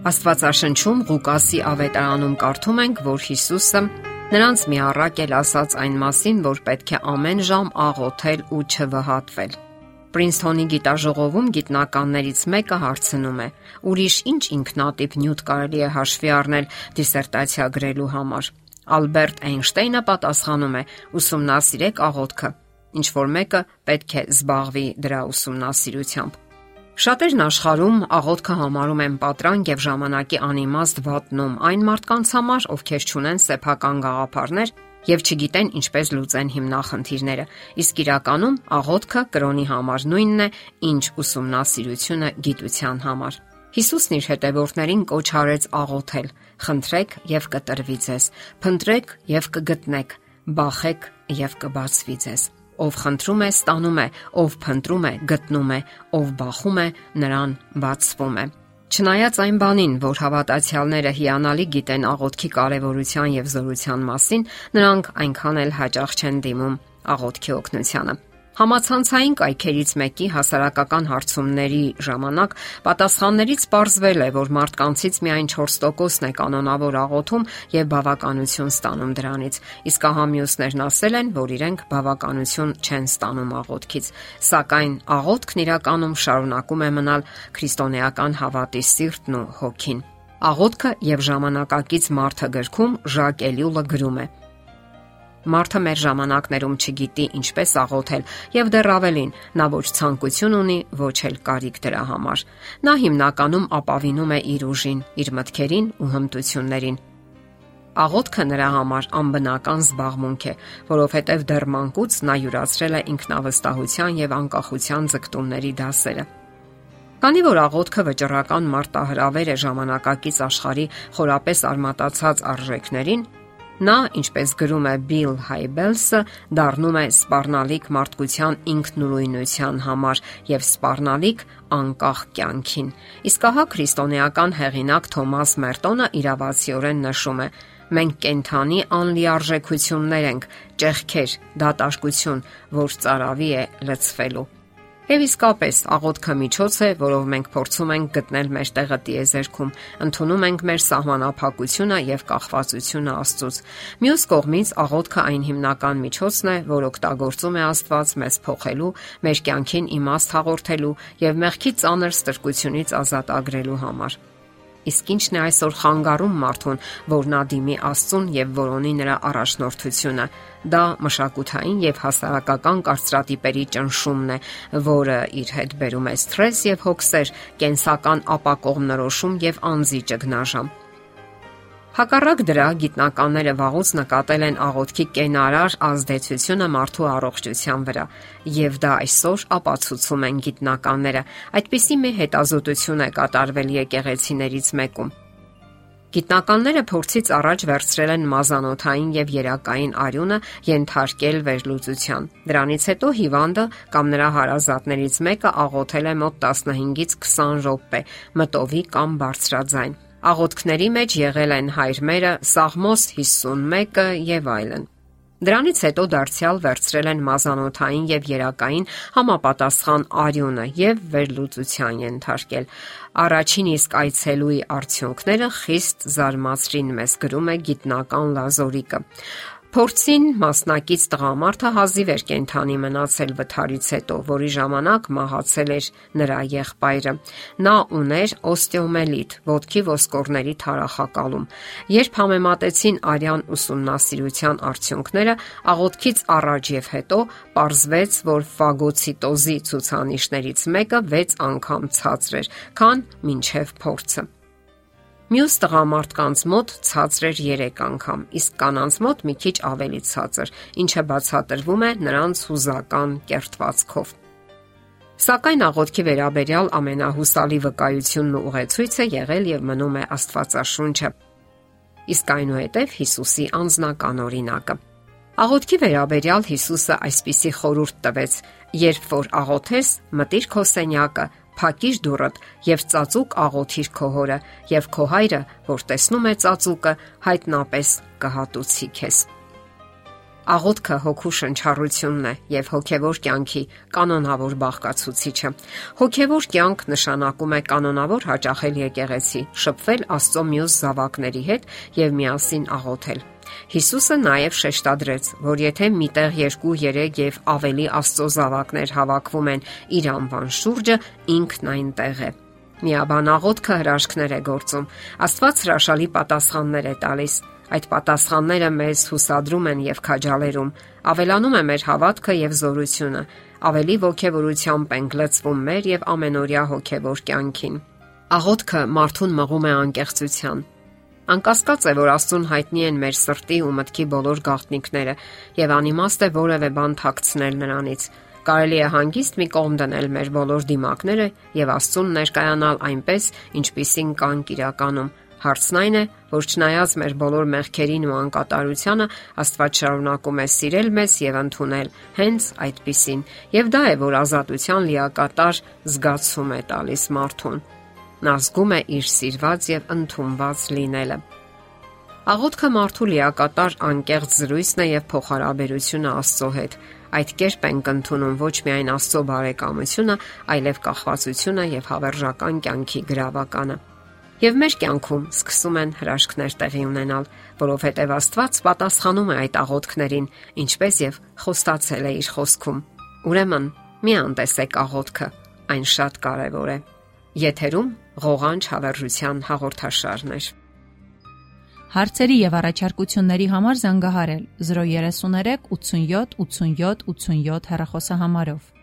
Աստվածաշնչում Ղուկասի ավետարանում կարդում ենք, որ Հիսուսը նրանց մի առակ էլ ասաց այն մասին, որ պետք է ամեն ժամ աղոթել ու չվհատվել։ Պրինսթոնի գիտաժողովում գիտնականներից մեկը հարցնում է. ուրիշ ինչ ինքնատիպ նյութ կարելի է հաշվի առնել դիսերտացիա գրելու համար։ Ալբերտ Էյնշտեյնը պատասխանում է. ուսումնասիրեք աղոթքը։ Ինչ որ մեկը պետք է զբաղվի դրա ուսումնասիրությամբ։ Շատերն աշխարհում աղոթքը համարում են պատրանք եւ ժամանակի անիմաստ վատնում այն մարդկանց համար, ովքեր ճունեն սեփական գաղափարներ եւ չգիտեն ինչպես լուծեն հիմնախնդիրները։ Իսկ իրականում աղոթքը կրոնի համար նույնն է, ինչ ուսումնասիրությունը գիտության համար։ Հիսուսն իր հետևորդներին կոչ արեց աղոթել. «Խնդրեք եւ կտրվի ձեզ, փնտրեք եւ կգտնեք, բախեք եւ կբացվի ձեզ»։ Ով խնդրում է, ստանում է, ով փնտրում է, գտնում է, ով բախում է, նրան բացվում է։ Չնայած այն բանին, որ հավատացյալները հիանալի գիտեն աղոթքի կարևորության եւ զորության մասին, նրանք այնքան էլ հաճախ չեն դիմում աղոթքի օգնությանը։ Համացանցային կայքերից մեկի հասարակական հարցումների ժամանակ պատասխաններից ողջվել է, որ մարդկանցից միայն 4%-ն է կանոնավոր աղոթում եւ բավականություն ստանում դրանից։ Իսկ ահա մյուսներն ասել են, որ իրենք բավականություն չեն ստանում աղոթքից։ Սակայն աղոթքն իրականում շարունակում է մնալ քրիստոնեական հավատի սիրտն ու հոգին։ Աղոթքը եւ ժամանակակից մարդը գրքում Ժակ Էլյուլը գրում է. Մարդը մեր ժամանակներում չգիտի ինչպես աղոթել եւ դեռ ավելին, նա ոչ ցանկություն ունի, ոչ էլ կարիք դրա համար։ Նա հիմնականում ապավինում է իր ուժին, իր մտքերին ու հմտություններին։ Աղոթքը նրա համար անբնական զբաղմունք է, որովհետև դեռ մանկուց նա յուրացրել է ինքնավստահության եւ անկախության ձգտումների դասերը։ Քանի որ աղոթքը վճռական մարտահրավեր է ժամանակակից աշխարհի խորապես արմատացած արժեքներին, Նա, ինչպես գրում է Bill Hybels-ը, դառնում է սпарնալիք մարդկության ինքնուրույնության համար եւ սпарնալիք անկախ կյանքին։ Իսկ ահա քրիստոնեական հեղինակ Թոմաս Մերտոնը իրավացիորեն նշում է. Մենք կենթանի անլիարժեքություններ ենք, ճեղքեր, դատարկություն, որ ծարավի է լցվելու։ Եվ իսկապես աղոթքը միջոց է, որով մենք փորձում ենք գտնել մեր տեղը տիեզերքում, ընդունում ենք մեր սահմանափակությունը եւ կախվածությունը Աստծուց։ Մյուս կողմից աղոթքը այն հիմնական միջոցն է, որ օգտագործում է Աստված մեզ փոխելու, մեր կյանքին իմաստ հաղորդելու եւ մեղքի ծանր ստրկությունից ազատ ագրելու համար։ Իսկ ինչն է այսօր խանգարում մարդուն, որ նա դիմի Աստծուն եւ որոնի նրա առաջնորդությունը։ Դա մշակութային եւ հասարակական կարծրատիպերի ճնշումն է, որը իր հետ բերում է սթրես եւ հոգսեր, կենսական ապակողմնորոշում եւ անձի ճգնաժամ։ Հակառակ դրա գիտնականները վաղուց նկատել են աղոթքի կենարար ազդեցությունը մարդու առողջության վրա, եւ դա այսօր ապացուցում են գիտնականները։ Այդպիսի մի հետազոտություն է կատարվել եկեղեցիներից մեկում։ Գիտնականները փորձից առաջ վերցրել են մազանոթային եւ երակային արյունը ենթարկել վերլուծության։ Դրանից հետո հիվանդը կամ նրա հարազատներից մեկը աղոթել է մոտ 15-ից 20 րոպե, մտովի կամ բարձրաձայն։ Աղոթքների մեջ եղել են հայրմերը, Սաղմոս 51-ը եւ այլն։ Դրանից հետո դարձյալ վերցրել են մազանոթային եւ երակային համապատասխան արյունը եւ վերլուծության ենթարկել։ Առաջին իսկ այցելուի արդյունքները խիստ զարմացրին մեզ գրում է գիտնական Լազորիկը։ Փորձին մասնակից տղամարդը հազիվ էր կենթանի մնացել վթարից հետո, որի ժամանակ մահացել էր նրա եղբայրը։ Նա uner օստեոմելիտ, ոտքի ոսկորների թարախակալում։ Երբ համեմատեցին արյան ուսումնասիրության արդյունքները, աղոթքից առաջ եւ հետո, ողջվեց, որ ֆագոցիտոզի ցուցանիշներից մեկը 6 անգամ ցածր էր, քան մինչև փորձը։ Մյուս տղամարդկանց մոտ ցածր էր 3 անգամ, իսկ կանանց մոտ մի քիչ ավելի ցածր, ինչը բացատրվում է նրանց հուզական կերտվածքով։ Սակայն աղոթքի վերաբերյալ ամենահուսալի վկայությունն ու ուղեցույցը եղել եւ մնում է Աստվածաշունչը։ Իսկ այնուհետև Հիսուսի անձնական օրինակը։ Աղոթքի վերաբերյալ Հիսուսը այսպիսի խորհուրդ տվեց. Երբ որ աղոթես, մտիր քո սենյակը, փակիր դուռդ եւ ծածուկ աղոթիր քո հորը եւ քո հայրը, որ տեսնում է ծածուկը, հայտնապես կհատուցի քեզ։ Աղոթքը հոգու շնչառությունն է եւ հոգեվոր կյանքի կանոնավոր բաղկացուցիչը։ Հոգեվոր կյանք նշանակում է կանոնավոր հաճախել եկեղեցի, շփվել Աստծո մյուս զավակների հետ եւ միասին աղոթել։ Հիսուսը նաև շեշտադրեց, որ եթե միտեղ 2, 3 եւ ավելի Աստծո զավակներ հավաքվում են իր անվան շուրջը, ինքն այնտեղ է։ Միաբան աղոթքը հրաշքներ է գործում։ Աստված հրաշալի պատասխաններ է տալիս Այդ պատասխանները մեզ հուսադրում են եւ քաջալերում, ավելանում է մեր հավատքը եւ զորությունը, ավելի ողջավորությամբ ենք լցվում մեր եւ ամենօրյա հոգեվոր կյանքին։ Աղոթքը մարդուն մղում է անկեղծության։ Անկասկած է, որ Աստուն հայտնի են մեր սրտի ու մտքի բոլոր գաղտնիքները եւ անիմաստ է որևէ բան թաքցնել նրանից։ Կարելի է հանգիստ մի կողմ դնել մեր բոլոր դիմակները եւ Աստծուն ներկայանալ այնպես, ինչպիսին կան իրականում Հարցն այն է, որ չնայած մեր բոլոր մեղքերին ու անկատարությանը, Աստված շարունակում է սիրել մեզ եւ ընդունել հենց այդպիսին։ Եվ դա է, որ ազատության լիակատար զգացում է տալիս մարդուն։ Նա զգում է իր սիրված եւ ընդունված լինելը։ Աղոթքը մարդու լիակատար անկեղծ զրույցն է եւ փոխհարաբերությունը Աստծո հետ։ Այդ կերպ ենք ընդունում ոչ միայն Աստծո բարեկամությունը, այլև կախվածությունը եւ հավերժական կյանքի գրավականը եւ մեր կյանքում սկսում են հրաշքներ տեղի ունենալ, որովհետեւ Աստված պատասխանում է այդ աղոթքներին, ինչպես եւ խոստացել է իր խոսքում։ Ուրեմն, մի անտեսեք աղոթքը, այն շատ կարեւոր է։ Եթերում ղողանջ հավերժության հաղորդաշարն է։ Հարցերի եւ առաջարկությունների համար զանգահարել 033 87 87 87 հեռախոսահամարով։